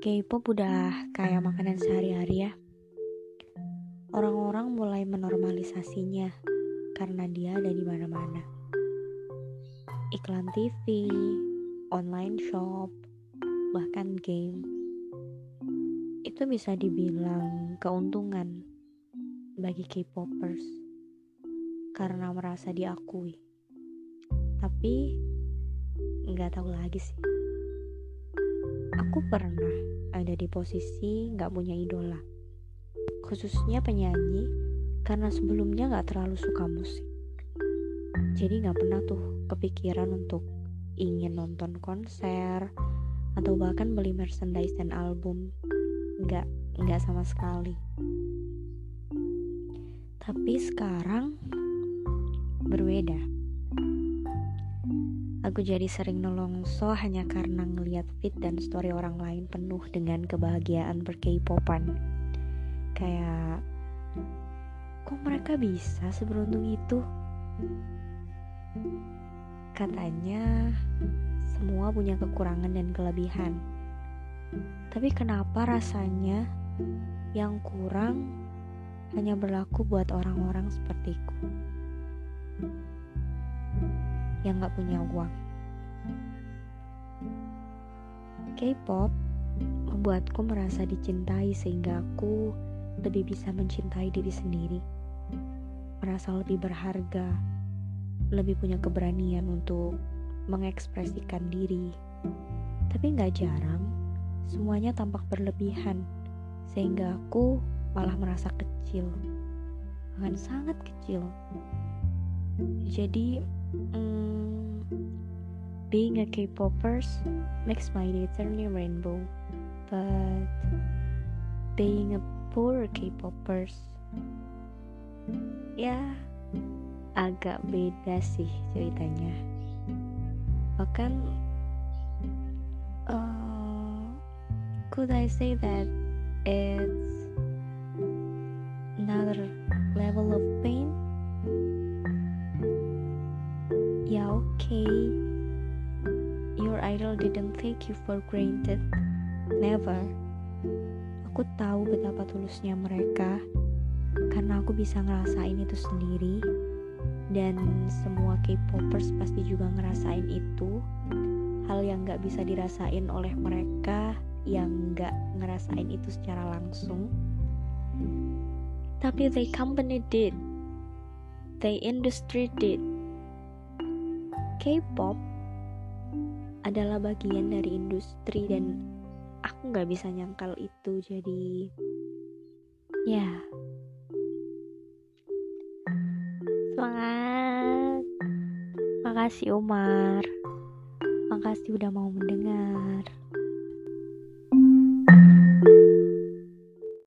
K-pop udah kayak makanan sehari-hari ya. Orang-orang mulai menormalisasinya karena dia ada di mana-mana. Iklan TV, online shop, bahkan game. Itu bisa dibilang keuntungan bagi K-popers karena merasa diakui. Tapi nggak tahu lagi sih. Aku pernah ada di posisi gak punya idola. Khususnya penyanyi, karena sebelumnya gak terlalu suka musik. Jadi gak pernah tuh kepikiran untuk ingin nonton konser, atau bahkan beli merchandise dan album. Gak, gak sama sekali. Tapi sekarang berbeda Aku jadi sering nolongso hanya karena ngeliat fit dan story orang lain penuh dengan kebahagiaan berkeipopan. Kayak, kok mereka bisa seberuntung itu? Katanya, semua punya kekurangan dan kelebihan. Tapi kenapa rasanya yang kurang hanya berlaku buat orang-orang sepertiku? yang gak punya uang. K-pop membuatku merasa dicintai sehingga aku lebih bisa mencintai diri sendiri, merasa lebih berharga, lebih punya keberanian untuk mengekspresikan diri. Tapi gak jarang, semuanya tampak berlebihan, sehingga aku malah merasa kecil, bahkan sangat kecil. Jadi, Mm, being a K-popers makes my a rainbow, but being a poor K-popers, ya agak beda sih ceritanya. Bahkan, uh, could I say that it's another level of pain? Oke okay. Your idol didn't take you for granted. Never. Aku tahu betapa tulusnya mereka Karena aku bisa ngerasain itu sendiri. Dan semua K-popers pasti juga ngerasain itu. Hal yang gak bisa dirasain oleh mereka Yang gak ngerasain itu secara langsung. Tapi they company did. They industry did. K-pop adalah bagian dari industri dan aku nggak bisa nyangkal itu jadi ya. Semangat. Makasih Umar. Makasih udah mau mendengar